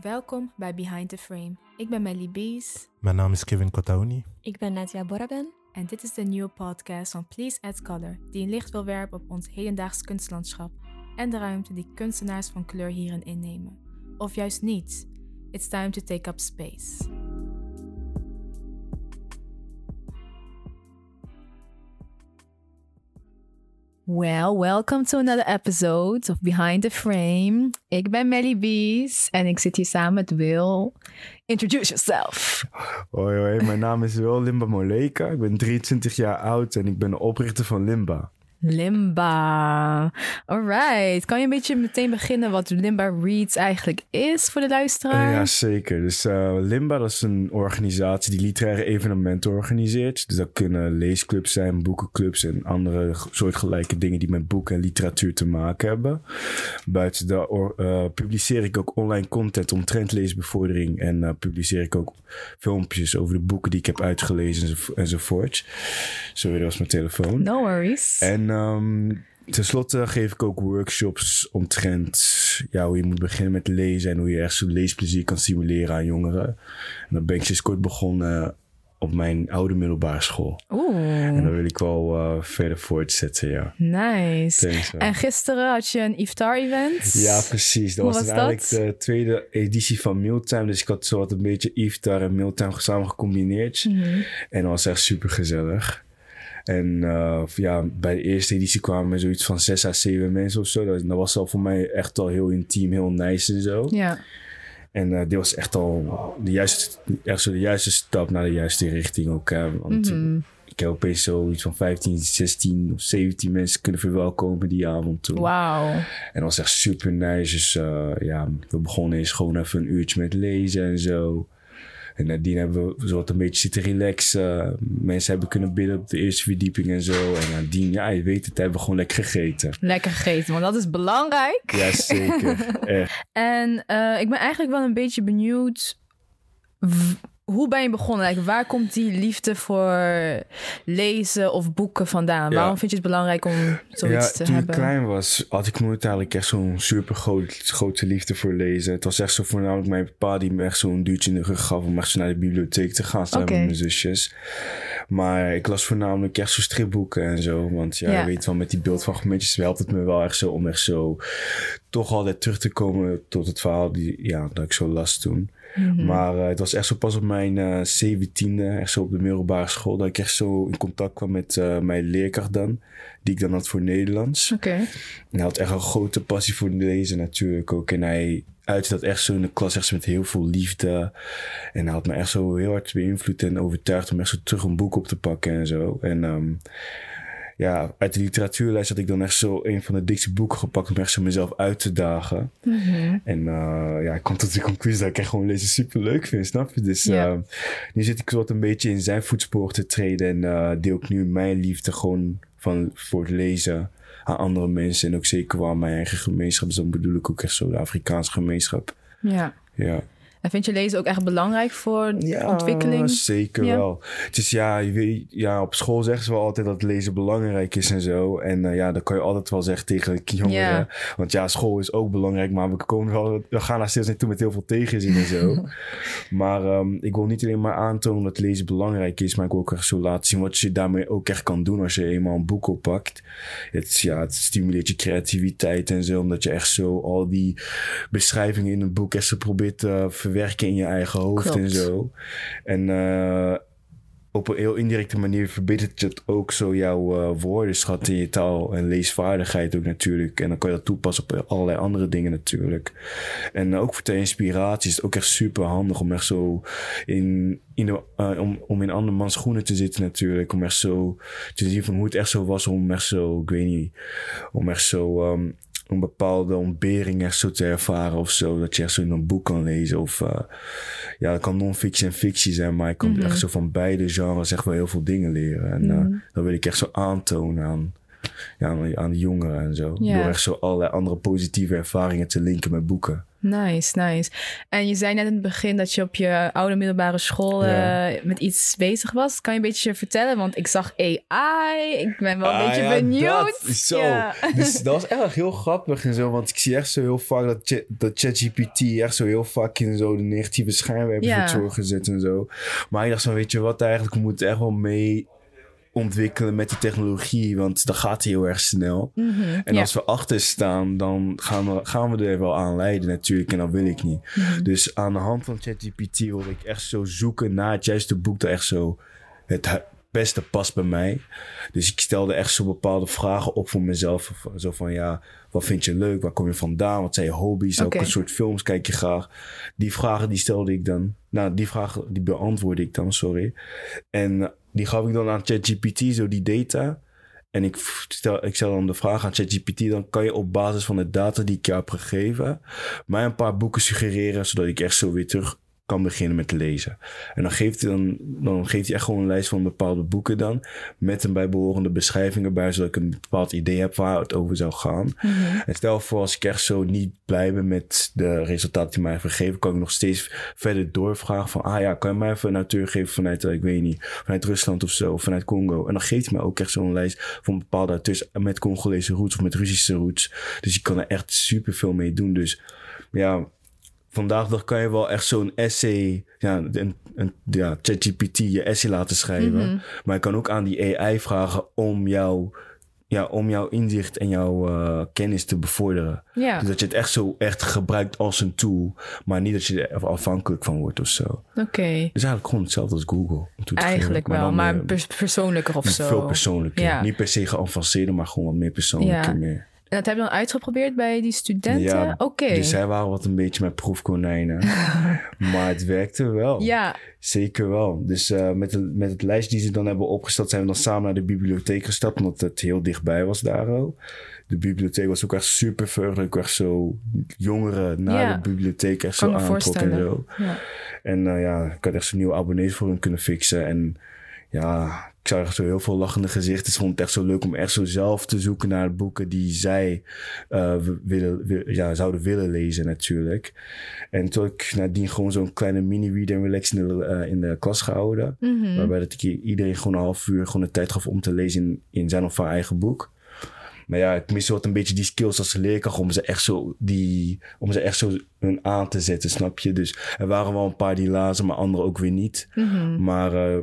Welkom bij Behind the Frame. Ik ben Melly Bees Mijn naam is Kevin Kotauni. Ik ben Nadia Boraben. en dit is de nieuwe podcast van Please Add Color, die een licht wil werpen op ons hedendaags kunstlandschap en de ruimte die kunstenaars van kleur hierin innemen. Of juist niet. It's time to take up space. Well, welcome to another episode of Behind the Frame. Ik ben Melly Bees en ik zit hier samen met Will. Introduce yourself. Hoi, hoi, mijn naam is Wil Limba Moleka. Ik ben 23 jaar oud en ik ben oprichter van Limba. Limba. Alright. Kan je een beetje meteen beginnen wat Limba Reads eigenlijk is voor de luisteraar? Ja, zeker. Dus eh, Limba dat is een organisatie die literaire evenementen organiseert. Dus dat kunnen leesclubs zijn, boekenclubs en andere soortgelijke dingen die met boeken en literatuur te maken hebben. Buiten dat eh, publiceer ik ook online content omtrent leesbevordering en eh, publiceer ik ook filmpjes over de boeken die ik heb uitgelezen enzo- enzovoort. Sorry, dat was mijn telefoon. No worries. En ehm tenslotte geef ik ook workshops omtrent ja, hoe je moet beginnen met lezen en hoe je echt zo'n leesplezier kan stimuleren aan jongeren. En dan ben ik sinds kort begonnen op mijn oude middelbare school. En Oeh, dat wil ik wel eh, verder voortzetten, ja. nice. Thanks. En gisteren had je een iftar-event. Ja, precies. Dat Hoe was, eigenlijk dat? de tweede editie van Mealtime. Dus ik had zo wat een beetje iftar en Mealtime samen gecombineerd. Mhm. En dat was echt super gezellig. En eh, ja, bij de eerste editie kwamen er zoiets van zes à zeven mensen of zo. Dat, dat was al voor mij echt al heel intiem, heel nice en zo. Ja. En eh dit was echt al de juiste, echt zo de juiste stap naar de juiste richting ook. hè. want Mhm. ik heb opeens zoiets van 15, 16 of 17 mensen kunnen verwelkomen die avond toen. Wauw. En dat was echt super nice. Dus eh, ja, we begonnen eens gewoon even een uurtje met lezen en zo. En nadien hebben we zo wat een beetje zitten relaxen. Mensen hebben kunnen bidden op de eerste verdieping en zo. En nadien, ja, je weet het, hebben we gewoon lekker gegeten. Lekker gegeten, want dat is belangrijk. Ja, zeker. Echt. En eh, ik ben eigenlijk wel een beetje benieuwd. Hoe ben je begonnen? Like, waar komt die liefde voor lezen of boeken vandaan? Ja. Waarom vind je het belangrijk om zoiets ja, te toen hebben? ik klein was, had ik nooit eigenlijk echt zo'n super groot, grote liefde voor lezen. Het was echt zo voornamelijk mijn pa die me echt zo'n duwtje in de rug gaf om echt zo naar de bibliotheek te gaan samen Oké. met mijn zusjes. Maar ik las voornamelijk echt zo stripboeken en zo. Want ja, Ja. je weet wel, met die beeldfragmentjes helpt het me wel echt zo om echt zo toch altijd terug te komen tot het verhaal die, ja, dat ik zo las toen. Mhm. Maar eh, het was echt zo pas op mijn eh, zeventiende, echt zo op de middelbare school, dat ik echt zo in contact kwam met eh, mijn leerkracht dan, die ik dan had voor Nederlands. Oké. En hij had echt een grote passie voor lezen natuurlijk ook. En hij uitte dat echt zo in de klas echt met heel veel liefde. En hij had me echt zo heel hard beïnvloed en overtuigd om echt zo terug een boek op te pakken en zo. En ehm, ja, uit de literatuurlijst had ik dan echt zo een van de dikste boeken gepakt om echt zo mezelf uit te dagen. Mhm. En eh, ja, ik kwam tot de conclusie dat ik echt gewoon lezen super leuk vind, snap je? Dus Ja. eh, nu zit ik wat een beetje in zijn voetspoor te treden en eh, deel ik nu mijn liefde gewoon van, voor het lezen aan andere mensen. En ook zeker wel aan mijn eigen gemeenschap. Dus dan bedoel ik ook echt zo de Afrikaanse gemeenschap. Ja. Ja. En vind je lezen ook echt belangrijk voor ontwikkeling? zeker Ja. wel. Het is ja, je weet, ja, op school zeggen ze wel altijd dat lezen belangrijk is en zo. En eh, ja, dat kan je altijd wel zeggen tegen jongeren. Ja. Want ja, school is ook belangrijk, maar we, komen wel, we gaan daar steeds naartoe met heel veel tegenzin en zo. maar ehm, ik wil niet alleen maar aantonen dat lezen belangrijk is, maar ik wil ook echt zo laten zien wat je daarmee ook echt kan doen als je eenmaal een boek oppakt. Het, ja, het stimuleert je creativiteit en zo, omdat je echt zo al die beschrijvingen in een boek echt zo probeert te verwerken in je eigen hoofd en zo. En eh, op een heel indirecte manier verbetert het ook zo jouw eh, woordenschat in je taal en leesvaardigheid ook natuurlijk. En dan kan je dat toepassen op allerlei andere dingen natuurlijk. En ook voor de inspiratie is het ook echt super handig om echt zo in, in de, eh, om, om in andermans schoenen te zitten natuurlijk. Om echt zo te zien van hoe het echt zo was om echt zo, ik weet niet, om echt zo ehm, een bepaalde ontbering echt zo te ervaren of zo. Dat je echt zo in een boek kan lezen. Of eh, ja, dat kan non-fictie en fictie zijn, maar je kan Mhm. echt zo van beide genres echt wel heel veel dingen leren. En Mhm. dat wil ik echt zo aantonen aan, ja, aan, aan de jongeren en zo. Door echt zo allerlei andere positieve ervaringen te linken met boeken. Nice, nice. En je zei net in het begin dat je op je oude middelbare school Ja. eh, met iets bezig was. Kan je een beetje vertellen? Want ik zag AI. Ik ben wel een Ah, beetje ja, benieuwd. dat. Zo. Ja. Dus dat was echt heel grappig en zo. Want ik zie echt zo heel vaak dat, Ch- dat ChatGPT echt zo heel vaak in zo de negatieve schijnwerpers wordt doorgezet en zo. Maar ik dacht zo, weet je wat eigenlijk, we moeten echt wel mee ontwikkelen met de technologie. Want dat gaat heel erg snel. Mhm, En ja. als we achter staan, dan gaan we, gaan we er wel aan leiden natuurlijk. En dat wil ik niet. Mhm. Dus aan de hand van ChatGPT wil ik echt zo zoeken naar het juiste boek dat echt zo het beste past bij mij. Dus ik stelde echt zo bepaalde vragen op voor mezelf. Zo van ja, wat vind je leuk? Waar kom je vandaan? Wat zijn je hobby's? Oké. Welke soort films kijk je graag? Die vragen die stelde ik dan. Nou, die vragen die beantwoordde ik dan, sorry. En die gaf ik dan aan ChatGPT, zo die data. En ik stel, ik stel dan de vraag aan ChatGPT, dan kan je op basis van de data die ik jou heb gegeven, mij een paar boeken suggereren, zodat ik echt zo weer terug kan beginnen met lezen. En dan geeft hij, dan, dan geeft hij echt gewoon een lijst van bepaalde boeken dan, met een bijbehorende beschrijvingen bij, zodat ik een bepaald idee heb waar het over zou gaan. Mhm. En stel voor, als ik echt zo niet blij ben met de resultaten die mij heeft gegeven, kan ik nog steeds verder doorvragen van, ah ja, kan je mij even een auteur geven vanuit, eh, ik weet niet, vanuit Rusland of zo, of vanuit Congo. En dan geeft hij mij ook echt zo'n lijst van bepaalde auteurs met Congolese roots of met Russische roots. Dus je kan er echt super veel mee doen. Dus ja, vandaag dag kan je wel echt zo'n essay, ja, een, een, ja, ChatGPT je essay laten schrijven. Mhm. Maar je kan ook aan die AI vragen om jou, ja, om jouw inzicht en jouw eh, kennis te bevorderen. Ja, Dus dat je het echt zo echt gebruikt als een tool, maar niet dat je er afhankelijk van wordt of zo. oké. Dus eigenlijk gewoon hetzelfde als Google. Eigenlijk geven, wel, maar eh, pers- persoonlijker of zo. veel persoonlijker. Ja. Niet per se geavanceerder, maar gewoon wat meer persoonlijker. Ja. Meer. En dat heb je dan uitgeprobeerd bij die studenten? Ja, Oké. Dus zij waren wat een beetje mijn proefkonijnen. maar het werkte wel. Ja, Zeker wel. Dus eh, met, de, met het lijst die ze dan hebben opgesteld, zijn we dan samen naar de bibliotheek gestapt, omdat het heel dichtbij was daar ook. De bibliotheek was ook echt super vreugdelijk. Echt zo jongeren naar Ja. de bibliotheek echt zo aantrokken en zo. ja. En eh, ja, ik had echt zo'n nieuwe abonnees voor hun kunnen fixen. En ja, ik zag zo heel veel lachende gezichten. Ik vond het echt zo leuk om echt zo zelf te zoeken naar boeken die zij eh, willen, wi- ja, zouden willen lezen natuurlijk. En toen heb ik nadien gewoon zo'n kleine mini-read and relax in de, eh, in de klas gehouden. Mhm. Waarbij dat ik iedereen gewoon een half uur gewoon de tijd gaf om te lezen in, in zijn of haar eigen boek. Maar ja, ik mis wat een beetje die skills als leerkracht om ze echt zo, die, om ze echt zo hun aan te zetten, snap je? Dus er waren wel een paar die lazen, maar anderen ook weer niet. Mhm. Maar eh,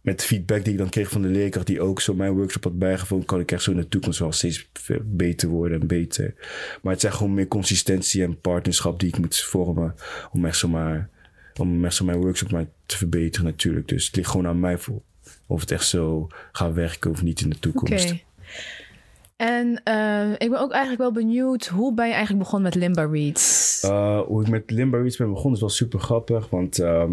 met feedback die ik dan kreeg van de leerkracht die ook zo mijn workshop had bijgevoegd, kan ik echt zo in de toekomst wel steeds beter worden en beter. Maar het zijn gewoon meer consistentie en partnerschap die ik moet vormen om echt zo maar, om echt zo mijn workshop maar te verbeteren natuurlijk. Dus het ligt gewoon aan mij voor of het echt zo gaat werken of niet in de Oké. toekomst. En eh, ik ben ook eigenlijk wel benieuwd, hoe ben je eigenlijk begonnen met Limba Reads? Uh, hoe ik met Limbo Reads ben begonnen is wel super grappig. Want ehm,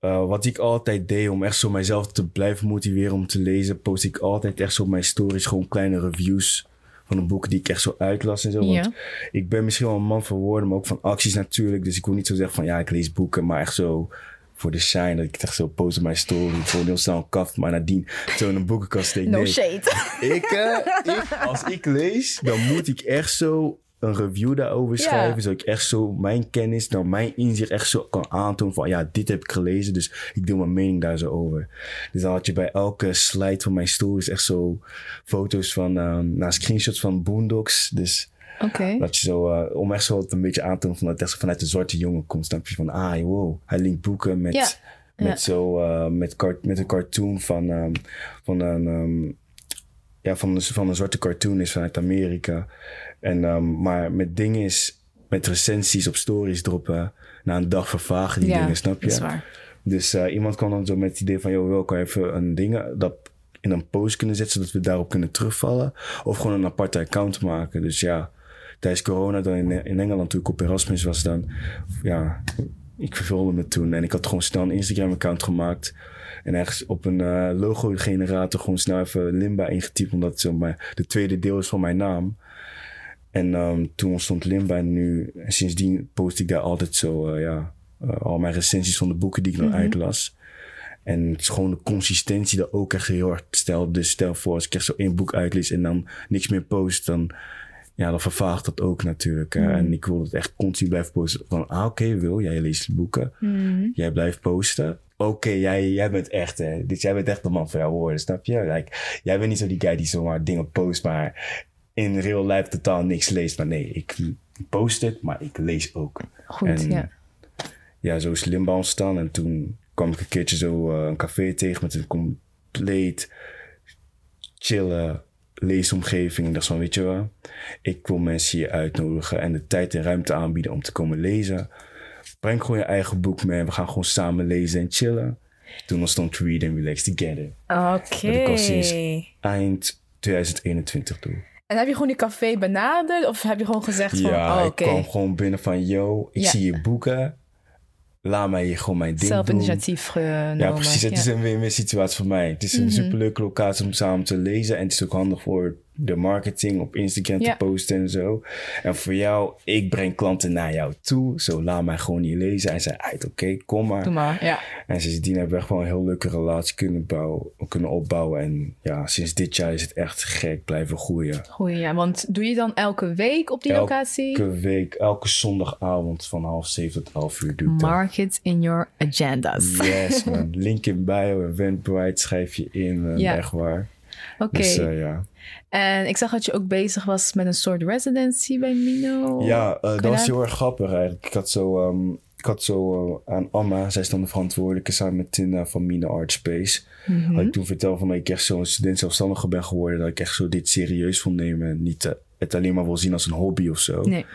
uh, wat ik altijd deed om echt zo mijzelf te blijven motiveren om te lezen, post ik altijd echt zo op mijn stories gewoon kleine reviews van de boeken die ik echt zo uitlas en zo. Want ik ben misschien wel een man van woorden, maar ook van acties natuurlijk. Dus ik wil niet zo zeggen van ja, ik lees boeken, maar echt zo voor de shine. Dat ik echt zo post op mijn story. Gewoon heel snel een kaft, maar nadien zo in een boekenkast steek. No nee. shade. Ik, eh, ik, als ik lees, dan moet ik echt zo een review daarover Ja. schrijven. Zodat ik echt zo mijn kennis, dan mijn inzicht echt zo kan aantonen van ja, dit heb ik gelezen. Dus ik deel mijn mening daar zo over. Dus dan had je bij elke slide van mijn stories echt zo foto's van, ehm nou, screenshots van Boondocks. Dus dat je zo, eh, om echt zo het een beetje aan te tonen van dat het vanuit de zwarte jongen komt. Snap je van, ah wow, hij linkt boeken met, Ja. met Ja. zo, eh, met, met een cartoon van, ehm, van een, ehm, ja, van een, van een zwarte cartoonist vanuit Amerika. En, ehm, maar met dingen is, met recensies op stories droppen, na een dag vervagen die ja, dingen, snap dat is je? waar. Dus eh, iemand kan dan zo met het idee van, joh, wel kan je even een ding dat in een post kunnen zetten, zodat we daarop kunnen terugvallen. Of gewoon een aparte account maken. Dus ja, tijdens corona dan in, in Engeland toen ik op Erasmus was dan, ja, ik vervulde me toen. En ik had gewoon snel een Instagram account gemaakt. En ergens op een eh, logo generator gewoon snel even Limba ingetypt, omdat het zo maar de tweede deel is van mijn naam. En ehm, toen ontstond Limba en nu, en sindsdien post ik daar altijd zo, eh, ja, eh, al mijn recensies van de boeken die ik dan Mhm. uitlas. En het is gewoon de consistentie dat ook echt heel hard stelt. Dus stel voor, als ik echt zo één boek uitlees en dan niks meer post, dan ja, dan vervaagt dat ook natuurlijk. Mhm. En ik wil het echt continu blijven posten. Van, ah, oké, Wil, jij leest boeken. Mhm. Jij blijft posten. Oké, jij, jij bent echt, hè. Dus jij bent echt de man van jouw woorden, snap je? Like, jij bent niet zo die guy die zomaar dingen post, maar in real life totaal niks leest. Maar nee, ik post het, maar ik lees ook. Goed, En- ja. Ja, zo is Limba ontstaan. En toen kwam ik een keertje zo eh, een café tegen met een compleet chille leesomgeving. Ik dacht van, weet je wel, ik wil mensen hier uitnodigen en de tijd en ruimte aanbieden om te komen lezen. Breng gewoon je eigen boek mee en we gaan gewoon samen lezen en chillen. Toen ontstond Read and Relax Together. Oké. ik al sinds- Eind 2021 toe. En heb je gewoon die café benaderd? Of heb je gewoon gezegd van, Ja, oh, ik oké. kwam gewoon binnen van, yo, ik Ja. zie je boeken. Laat mij hier gewoon mijn ding Zelf doen. initiatief genomen. Ja, precies. Het is een win-win situatie voor mij. Het is een Mhm. superleuke locatie om samen te lezen. En het is ook handig voor de marketing op Instagram Ja. te posten en zo. En voor jou, ik breng klanten naar jou toe. Zo laat mij gewoon niet lezen. En zei, uit, oké, kom maar. Doe maar, ja. En sindsdien hebben we echt wel een heel leuke relatie kunnen, bouwen, kunnen opbouwen. En ja, sinds dit jaar is het echt gek blijven groeien. Goeie, ja. Want doe je dan elke week op die Elke locatie? Elke week, elke zondagavond van half zeven tot elf uur doe ik dat. Mark it in your agendas. Yes, man. Link in bio, Eventbrite, schrijf je in. eh, Ja. Echt waar. Oké. Dus eh, ja. En ik zag dat je ook bezig was met een soort residency bij Mino. Ja, eh, dat was heel erg grappig eigenlijk. Ik had zo, ehm, ik had zo eh, aan Amma, zij is dan de verantwoordelijke samen met Tina van Mine Art Space. Mhm. Had ik toen verteld van dat ik echt zo'n student zelfstandige ben geworden. Dat ik echt zo dit serieus wil nemen. En niet eh, het alleen maar wil zien als een hobby of zo. Nee.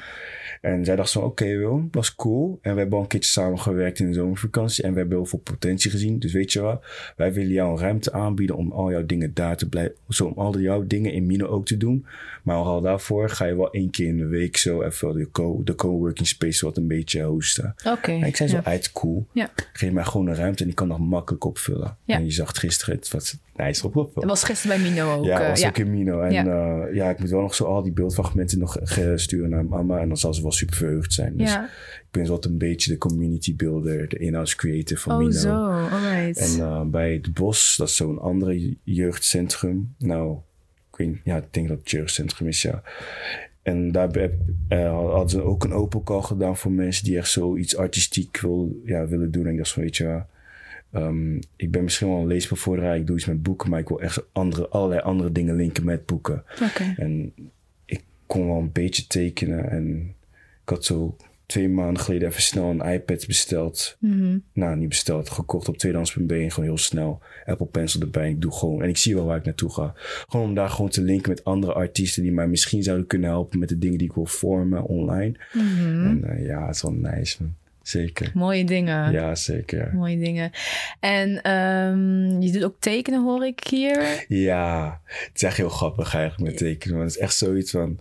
En zij dacht zo, oké Wil, dat is cool. En we hebben al een keertje samengewerkt in de zomervakantie. En we hebben heel veel potentie gezien. Dus weet je wat, wij willen jou een ruimte aanbieden om al jouw dingen daar te blijven. Zo om al jouw dingen in Mino ook te doen. Maar al daarvoor ga je wel één keer in de week zo even de, co- de coworking space wat een beetje hosten. Oké. Ik zei zo, ja. uit cool. Ja. Geef mij gewoon een ruimte en die kan dat makkelijk opvullen. Ja. En je zag het gisteren, het was nice opgevuld. Dat was gisteren bij Mino ook. Ja, eh, was ook in Mino. En Ja. ja. ik moet wel nog zo al die beeldfragmenten nog ge- sturen naar mama. En dan zal ze wel super verheugd zijn. Dus Ja. ik ben zo wat een beetje de community builder, de in-house creator van Oh, Mino. zo. Alright. En eh, bij het Bos, dat is zo'n andere jeugdcentrum. Nou, ik, weet, ja, ik denk dat het jeugdcentrum is, ja. En daar heb, eh, hadden ze ook een open call gedaan voor mensen die echt zoiets artistiek wil, ja, willen doen. En ik dacht van, weet je ehm, ik ben misschien wel een leesbevorderaar, ik doe iets met boeken, maar ik wil echt andere, allerlei andere dingen linken met boeken. Oké. En ik kon wel een beetje tekenen. En ik had zo twee maanden geleden even snel een iPad besteld. Mhm. Nou, niet besteld, gekocht op tweedehands.be en gewoon heel snel. Apple Pencil erbij. Ik doe gewoon. En ik zie wel waar ik naartoe ga. Gewoon om daar gewoon te linken met andere artiesten die mij misschien zouden kunnen helpen met de dingen die ik wil vormen online. Mhm. En eh, ja, het is wel nice, man. Zeker. Mooie dingen. Ja, zeker. Mooie dingen. En ehm, je doet ook tekenen, hoor ik hier. Ja, het is echt heel grappig eigenlijk met tekenen. Want het is echt zoiets van...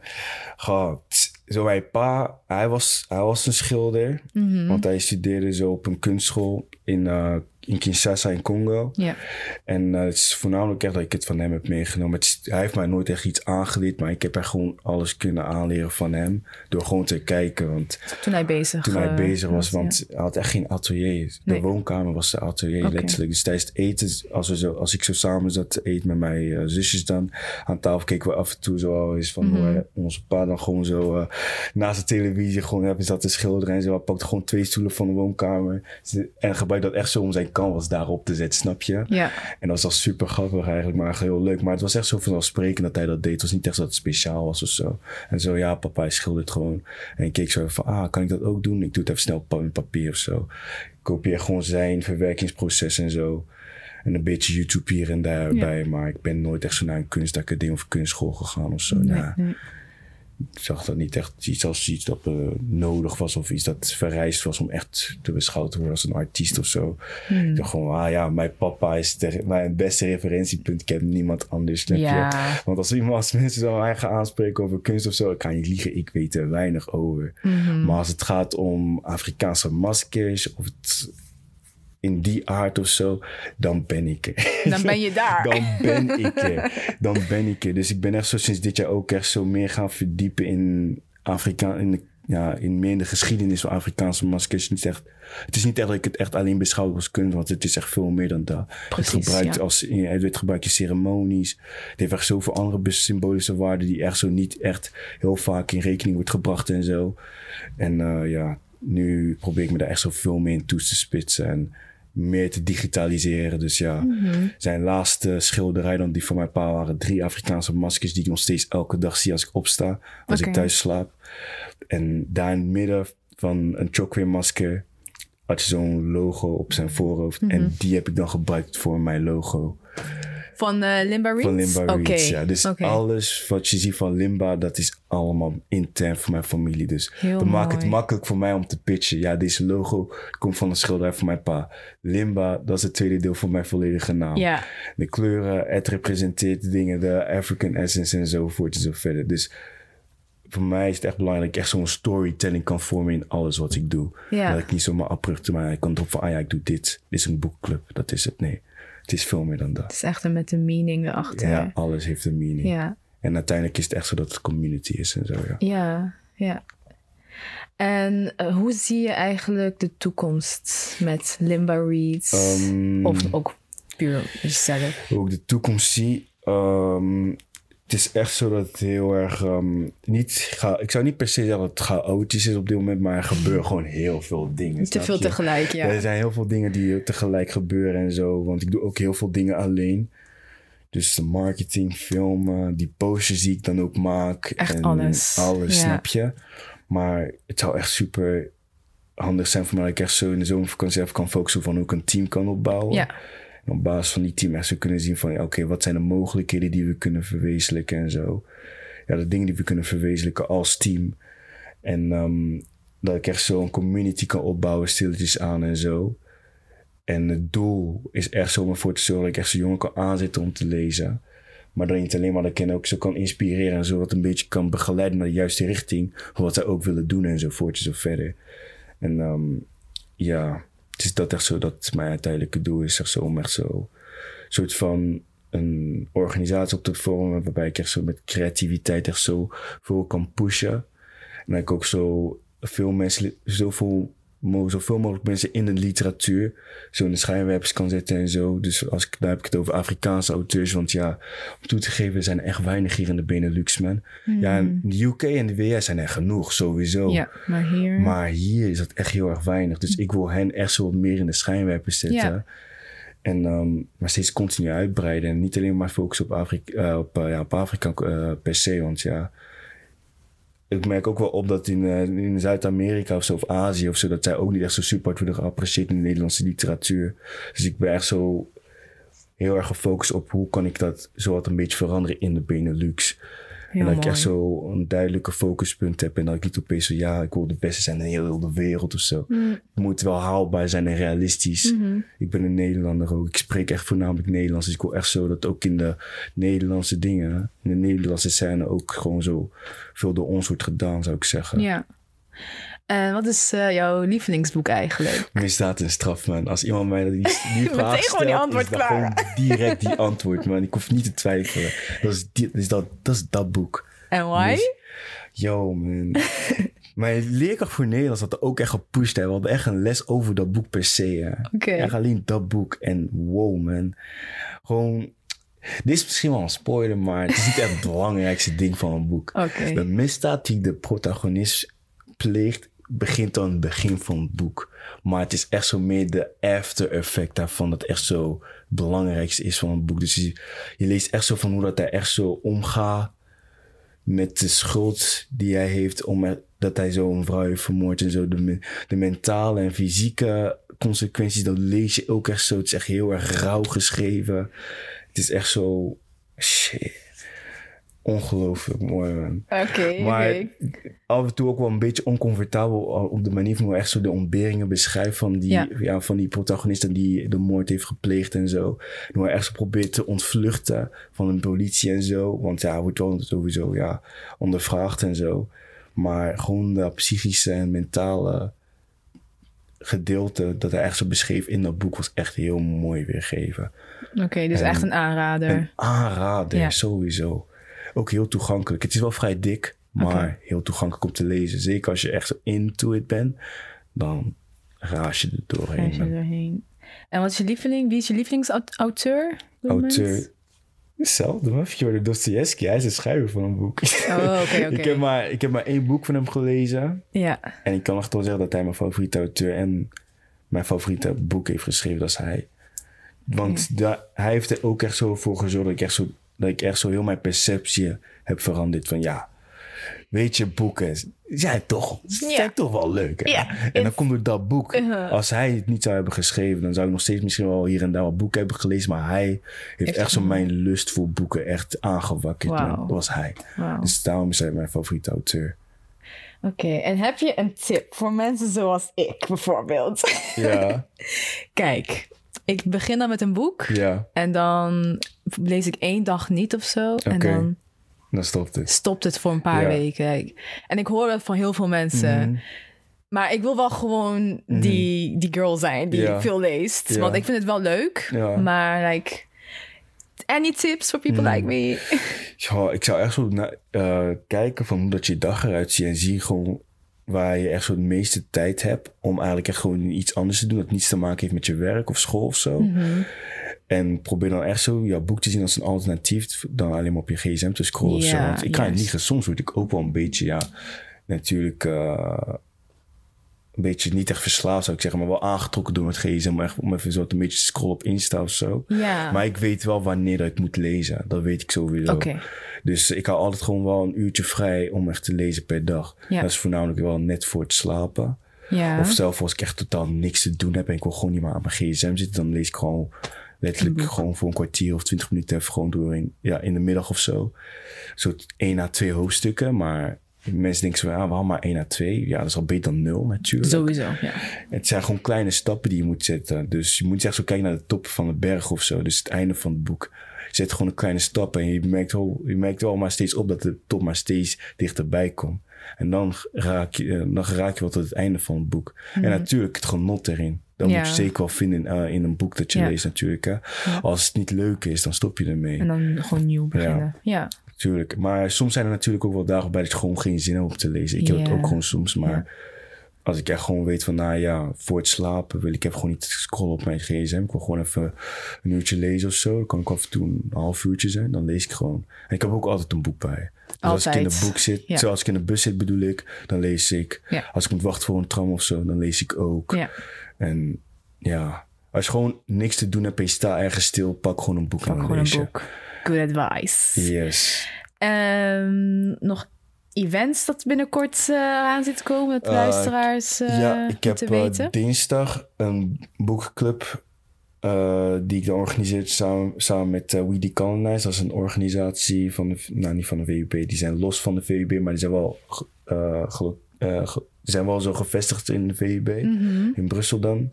Tss, zo mijn pa, hij was, hij was een schilder. Mhm. Want hij studeerde zo op een kunstschool in, eh, in Kinshasa in Congo. Ja. En eh, het is voornamelijk echt dat ik het van hem heb meegenomen. Het is- hij heeft mij nooit echt iets aangeleerd, maar ik heb echt gewoon alles kunnen aanleren van hem. Door gewoon te kijken. Want Toen hij bezig toen hij eh, bezig was, want hij had echt geen atelier. De Nee. woonkamer was de atelier, letterlijk. Dus tijdens het eten, als, we zo, als ik zo samen zat te eten met mijn eh, zusjes dan aan tafel, keken we af en toe zo al eens van Mhm. onze pa dan gewoon zo naast de televisie gewoon hebben zat te schilderen en zo. Hij pakte gewoon twee stoelen van de woonkamer en gebruikte dat echt zo om zijn canvas daarop te zetten, snap je? Ja. En dat was al super grappig eigenlijk, maar heel leuk. Maar het was echt zo vanzelfsprekend dat hij dat deed. Het was niet echt dat het speciaal was of zo. En zo, ja, papa, hij schildert gewoon. En ik keek zo van, ah, kan ik dat ook doen? Ik doe het even snel op met papier of zo. Ik kopieer gewoon zijn verwerkingsproces en zo. En een beetje YouTube hier en daarbij. Maar ik ben nooit echt zo naar een kunstacademie of kunstschool gegaan of zo. Nee, Nou, nee. Ik zag dat niet echt iets als iets dat eh, nodig was of iets dat vereist was om echt te beschouwd te worden als een artiest of zo. Hmm. Ik dacht gewoon, ah ja, mijn papa is de, mijn beste referentiepunt. Ik heb niemand anders. je? Ja. Want als iemand als mensen zo mij gaan aanspreken over kunst of zo, ik ga niet liegen, ik weet er weinig over. Mhm. Maar als het gaat om Afrikaanse maskers of het in die aard of zo, dan ben ik er. Dan ben je daar. Dan ben ik er. Dan ben ik er. Dus ik ben echt zo sinds dit jaar ook echt zo meer gaan verdiepen in Afrika, in de ja, in meer in de geschiedenis van Afrikaanse maskers niet echt. Het is niet echt dat ik het echt alleen beschouw als kunst, want het is echt veel meer dan dat. Precies, het, gebruikt ja. als, het gebruikt in ceremonies. Het heeft echt zoveel andere symbolische waarden die echt zo niet echt heel vaak in rekening wordt gebracht en zo. En eh, ja, nu probeer ik me daar echt zoveel meer in toe te spitsen en meer te digitaliseren. Dus ja, Mhm. zijn laatste schilderij dan die van mijn pa waren drie Afrikaanse maskers die ik nog steeds elke dag zie als ik opsta, als ik thuis slaap. En daar in het midden van een chokweer masker had je zo'n logo op zijn voorhoofd. Mhm. En die heb ik dan gebruikt voor mijn logo. Van eh, Limba Reeds? Van Limba ja. Dus alles wat je ziet van Limba, dat is allemaal intern voor mijn familie. Dus Heel dat maakt het makkelijk voor mij om te pitchen. Ja, deze logo komt van een schilderij van mijn pa. Limba, dat is het tweede deel van mijn volledige naam. Ja, De kleuren, het representeert dingen, de African essence en zo voort en zo verder. Dus voor mij is het echt belangrijk dat ik echt zo'n storytelling kan vormen in alles wat ik doe. Ja. Dat ik niet zomaar abrupt, maar ik kan erop van, ah ja, ik doe dit. Dit is een boekclub, dat is het. Nee, het is veel meer dan dat. het is echt een met een meaning erachter. Ja, alles heeft een meaning. ja. En uiteindelijk is het echt zo dat het community is en zo, ja. Ja, ja. En eh, hoe zie je eigenlijk de toekomst met Limba Reads? Ehm, of ook puur jezelf? Hoe ik de toekomst zie. ehm, het is echt zo dat het heel erg. ehm, niet ga, ik zou niet per se zeggen dat het chaotisch is op dit moment, maar er gebeuren gewoon heel veel dingen. Te veel je? tegelijk, ja. Er zijn heel veel dingen die tegelijk gebeuren en zo. Want ik doe ook heel veel dingen alleen. Dus de marketing, filmen, die posters die ik dan ook maak. Echt en alles. Alles, Ja. snap je? Maar het zou echt super handig zijn voor mij dat ik echt zo in de zomervakantie even kan focussen van hoe ik een team kan opbouwen. Ja, Op basis van die team echt zo kunnen zien van... oké, wat zijn de mogelijkheden die we kunnen verwezenlijken en zo. Ja, de dingen die we kunnen verwezenlijken als team. En ehm, dat ik echt zo een community kan opbouwen, stilletjes aan en zo. En het doel is echt zo om ervoor te zorgen dat ik echt zo'n jongen kan aanzetten om te lezen. Maar dan niet alleen maar dat hen ook zo kan inspireren en zo wat een beetje kan begeleiden naar de juiste richting. Wat zij ook willen doen en zo en zo verder. En ehm, ja, is dat echt zo dat mijn uiteindelijke doel is. Echt zo om echt zo soort van een organisatie op te vormen waarbij ik echt zo met creativiteit echt zo veel kan pushen. En dat ik ook zo veel mensen, zoveel, zoveel mogelijk mensen in de literatuur zo in de schijnwerpers kan zetten en zo. Dus als ik, daar heb ik het over Afrikaanse auteurs, want ja, om toe te geven zijn er echt weinig hier in de Benelux, man. Ja, in de UK en de VS zijn er genoeg, sowieso. ja, maar hier... Maar hier is dat echt heel erg weinig. Dus ik wil hen echt zo wat meer in de schijnwerpers zetten. Ja. En ehm, maar steeds continu uitbreiden. En niet alleen maar focussen op Afrika, eh, op, eh, ja, op Afrika eh, per se. Want ja, ik merk ook wel op dat in, eh, in Zuid-Amerika of zo, of Azië of zo, dat zij ook niet echt zo super hard worden geapprecieerd in de Nederlandse literatuur. Dus ik ben echt zo heel erg gefocust op hoe kan ik dat zo wat een beetje veranderen in de Benelux. Heel en dat ik echt zo een duidelijke focuspunt heb. En dat ik niet opeens zo, ja, ik wil de beste zijn in heel de wereld of zo. Mm. Het moet wel haalbaar zijn en realistisch. Mhm. Ik ben een Nederlander ook. Ik spreek echt voornamelijk Nederlands. Dus ik wil echt zo dat ook in de Nederlandse dingen, in de Nederlandse scène ook gewoon zo veel door ons wordt gedaan, zou ik zeggen. Ja. En wat is eh, jouw lievelingsboek eigenlijk? Misdaad en straf, man. Als iemand mij die, die vraag Meteen gewoon die stelt, antwoord is dat gewoon direct die antwoord, man. Ik hoef niet te twijfelen. Dat is, die, dat, is dat, dat is dat boek. En why? Dus- Yo, man. Mijn leerkracht voor Nederlands had er ook echt gepusht. Hè. We hadden echt een les over dat boek per se. Oké. Echt alleen dat boek. En wow, man. Gewoon... Dit is misschien wel een spoiler, maar het is niet echt het belangrijkste ding van een boek. Oké. De misdaad die de protagonist pleegt, begint aan het begin van het boek. Maar het is echt zo meer de after effect daarvan, dat echt zo het belangrijkste is van het boek. Dus je, leest echt zo van hoe dat hij echt zo omgaat met de schuld die hij heeft om dat hij zo'n vrouw heeft vermoord en zo. De, de mentale en fysieke consequenties, dat lees je ook echt zo. Het is echt heel erg rauw geschreven. Het is echt zo, shit. Ongelooflijk mooi, man. Oké, Maar oké. af en toe ook wel een beetje oncomfortabel op de manier van hoe hij echt zo de ontberingen beschrijft van die, Ja. ja. van die protagonist die de moord heeft gepleegd en zo. En hoe hij echt zo probeert te ontvluchten van de politie en zo. Want ja, hij wordt wel sowieso ja, ondervraagd en zo. Maar gewoon dat psychische en mentale gedeelte dat hij echt zo beschreef in dat boek was echt heel mooi weergegeven. Oké, dus en- echt een aanrader. Een aanrader, Ja. sowieso. Ook heel toegankelijk. Het is wel vrij dik. Maar heel toegankelijk om te lezen. Zeker als je echt zo into it bent, dan raas je er doorheen. Ga je doorheen. En wat is je lieveling? Wie is je lievelingsauteur? Auteur. Hetzelfde, man. Fjodor Dostoevsky. Hij is de schrijver van een boek. Oh, oké, ik, heb maar, ik heb maar één boek van hem gelezen. Ja. En ik kan echt wel zeggen dat hij mijn favoriete auteur en mijn favoriete boek heeft geschreven. Dat is hij. Want hij heeft er ook echt zo voor gezorgd dat ik echt zo, dat ik echt zo heel mijn perceptie heb veranderd. Van ja, weet je, boeken zijn toch, zijn toch wel leuk. Hè? Ja. En dan komt door dat boek. Uh-huh. Als hij het niet zou hebben geschreven, dan zou ik nog steeds misschien wel hier en daar wat boeken hebben gelezen. Maar hij heeft Heeft echt zo mijn lust voor boeken echt aangewakkerd. Dat was hij. Wauw. Dus daarom is hij mijn favoriete auteur. Oké, en heb je een tip voor mensen zoals ik bijvoorbeeld? Ja, Kijk, ik begin dan met een boek ja. en dan lees ik één dag niet of zo. En dan Dan stopt het. stopt het voor een paar Ja. weken. En ik hoor dat van heel veel mensen. Mhm. Maar ik wil wel gewoon die, die girl zijn die veel leest. Want ik vind het wel leuk. Ja. Maar like, any tips for people Mhm. like me? Ja, ik zou echt zo na- eh, kijken van hoe dat je dag eruit ziet. En zie gewoon waar je echt zo de meeste tijd hebt. Om eigenlijk echt gewoon iets anders te doen. Dat niets te maken heeft met je werk of school of zo. Mhm. En probeer dan echt zo jouw boek te zien als een alternatief. Dan alleen maar op je gsm te scrollen of zo. Want ik kan het liegen. Soms word ik ook wel een beetje, ja, natuurlijk... eh, een beetje niet echt verslaafd zou ik zeggen, maar wel aangetrokken door het gsm. Maar echt om even zo een beetje te scrollen op Insta of zo. Ja. Maar ik weet wel wanneer ik moet lezen. Dat weet ik sowieso. Oké. Dus ik hou altijd gewoon wel een uurtje vrij om echt te lezen per dag. Ja. Dat is voornamelijk wel net voor het slapen. Ja. Of zelf als ik echt totaal niks te doen heb en ik wil gewoon niet meer aan mijn gsm zitten, dan lees ik gewoon letterlijk gewoon voor een kwartier of twintig minuten even gewoon door in, ja, in de middag of zo. Zo één à twee hoofdstukken, maar mensen denken zo, ja, waarom maar één à twee? Ja, dat is al beter dan nul natuurlijk. Sowieso, ja. Het zijn gewoon kleine stappen die je moet zetten. Dus je moet echt zo kijken naar de top van de berg of zo. Dus het einde van het boek. Je zet gewoon een kleine stap en je merkt, wel, je merkt wel maar steeds op dat de top maar steeds dichterbij komt. En dan raak je, eh, dan raak je wel tot het einde van het boek. En natuurlijk het genot erin. Dat Ja. moet je zeker wel vinden in, eh, in een boek dat je Ja. leest natuurlijk. Hè. Als het niet leuk is, dan stop je ermee. En dan gewoon nieuw beginnen. Ja. Tuurlijk. Maar soms zijn er natuurlijk ook wel dagen bij dat je gewoon geen zin hebt om te lezen. Ik heb het ook gewoon soms. Maar als ik echt gewoon weet van, nou ja, voor het slapen wil ik even gewoon niet scrollen op mijn gsm. Ik wil gewoon even een uurtje lezen of zo. Dan kan ik af en toe een half uurtje zijn. Dan lees ik gewoon. En ik heb ook altijd een boek bij. Dus als ik in de boek zit, Ja. zoals ik in de bus zit bedoel ik, dan lees ik. Ja. Als ik moet wachten voor een tram of zo, dan lees ik ook. Ja. En ja, als je gewoon niks te doen hebt en je staat ergens stil, pak gewoon een boek en dan lees je. boek. Good advice. Yes. Ehm, nog events dat binnenkort eh, aan zit komen, dat Eh, luisteraars eh ja, ik heb weten. dinsdag een boekclub die ik dan organiseer samen, samen met eh We Decolonize. Dat is een organisatie van de, nou niet van de VUB, die zijn los van de VUB, maar die zijn wel, ge- zijn wel zo gevestigd in de VUB, Mhm. in Brussel dan.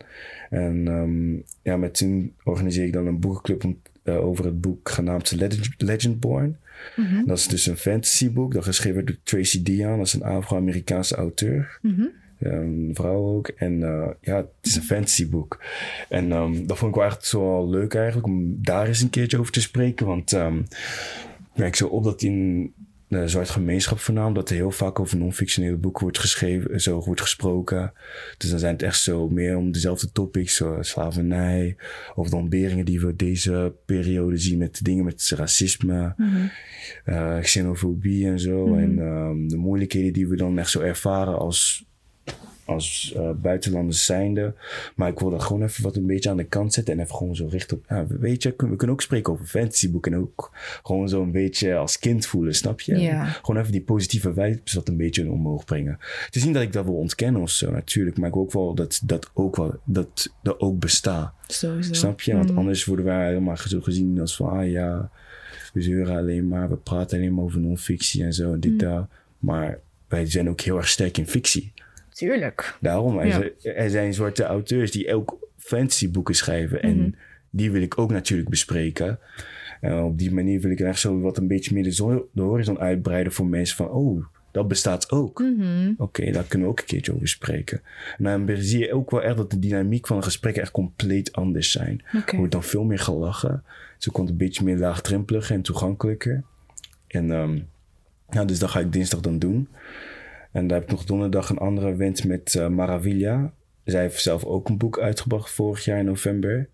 En ehm, ja, met hun organiseer ik dan een boekenclub om, eh, over het boek genaamd Legend, Legendborn. Mhm. Dat is dus een fantasyboek, dat geschreven door Tracy Dion. Dat is een Afro-Amerikaanse auteur. Mhm. Een vrouw ook. En eh, ja, het is een fantasyboek. En ehm, dat vond ik wel echt zo leuk eigenlijk om daar eens een keertje over te spreken. Want ehm ik merk zo op dat in de zwarte gemeenschap voornamelijk... dat er heel vaak over non-fictionele boeken wordt geschreven, zo wordt gesproken. Dus dan zijn het echt zo meer om dezelfde topics, zoals slavernij... of de ontberingen die we deze periode zien met dingen met racisme Mhm. eh, xenofobie en zo. En ehm, de moeilijkheden die we dan echt zo ervaren als, als eh, buitenlanders zijnde. Maar ik wil dat gewoon even wat een beetje aan de kant zetten. En even gewoon zo richten op... Ja, weet je, we kunnen ook spreken over fantasyboeken. En ook gewoon zo een beetje als kind voelen, snap je? Ja. Gewoon even die positieve vibes wat een beetje omhoog brengen. Het is niet dat ik dat wil ontkennen of zo, natuurlijk. Maar ik wil ook wel dat dat ook, wel, dat, dat ook bestaat. Sowieso. Snap je? Want anders worden wij helemaal zo gezien als van, ah ja, we zeuren alleen maar, we praten alleen maar over non-fictie en zo en dit, dat. Maar wij zijn ook heel erg sterk in fictie. Tuurlijk. Daarom, er, Ja. zijn- er zijn zwarte auteurs die ook fantasyboeken schrijven. En die wil ik ook natuurlijk bespreken. En op die manier wil ik echt zo wat een beetje meer de, zo- de horizon uitbreiden voor mensen van, oh, dat bestaat ook. Mhm. Oké, daar kunnen we ook een keertje over spreken. En dan zie je ook wel echt dat de dynamiek van een gesprek echt compleet anders zijn. Er wordt dan veel meer gelachen. Ze komt een beetje meer laagdrempeliger en toegankelijker. En ehm, Ja, dus dat ga ik dinsdag dan doen. En daar heb ik nog donderdag een andere event met uh, Maravilla. Zij heeft zelf ook een boek uitgebracht vorig jaar in november.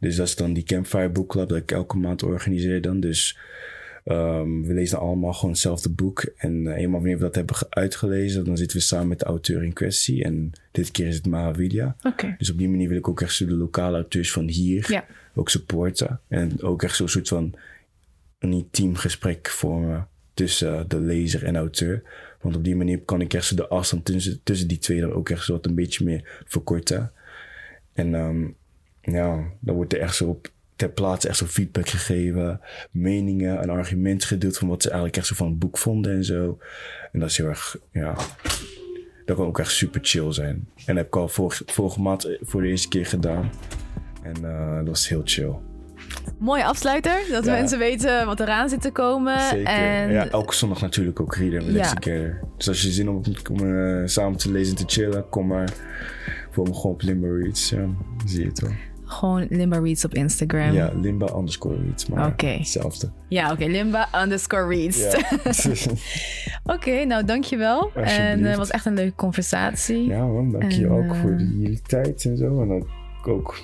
Dus dat is dan die Campfire Book Club dat ik elke maand organiseer dan. Dus um, we lezen allemaal gewoon hetzelfde boek. En uh, eenmaal wanneer we dat hebben uitgelezen, dan zitten we samen met de auteur in kwestie. En dit keer is het Maravilla. Dus op die manier wil ik ook echt zo de lokale auteurs van hier Ja. ook supporten. En ook echt zo'n soort van een intiem gesprek vormen tussen de lezer en auteur. Want op die manier kan ik echt zo de afstand tussen, tussen die twee dan ook echt zo wat een beetje meer verkorten. En um, ja, dan wordt er echt zo op ter plaatse echt zo feedback gegeven, meningen en argumenten gedeeld van wat ze eigenlijk echt zo van het boek vonden en zo. En dat is heel erg, ja, dat kan ook echt super chill zijn. En dat heb ik al vorige, vorige maand voor de eerste keer gedaan. En uh, dat was heel chill. Mooie afsluiter, dat Ja. mensen weten wat eraan zit te komen. Zeker. En Ja, elke zondag natuurlijk ook Reader Ja. Together. Dus als je zin hebt om uh, samen te lezen en te chillen, kom maar. Voor me gewoon op Limbo Reads. Ja, zie je het wel. gewoon Limba Reads op Instagram. Ja, Limba underscore Reads. Maar hetzelfde. Ja, oké. Limba underscore Reads. Ja. Oké, nou dankjewel. En het was echt een leuke conversatie. ja man, dank je En, ook eh, voor die jullie tijd en zo. En dat ik ook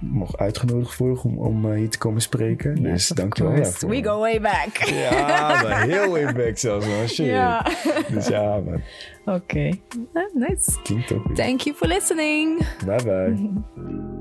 nog uitgenodigd voor om, om uh, hier te komen spreken. Yes, dus of dank je wel course. daarvoor. We go way back. Ja, maar heel way back zelfs man. Shit. Ja. Dus ja man, Oké. Eh, nice. klinkt ook weer. Thank you for listening. Bye bye.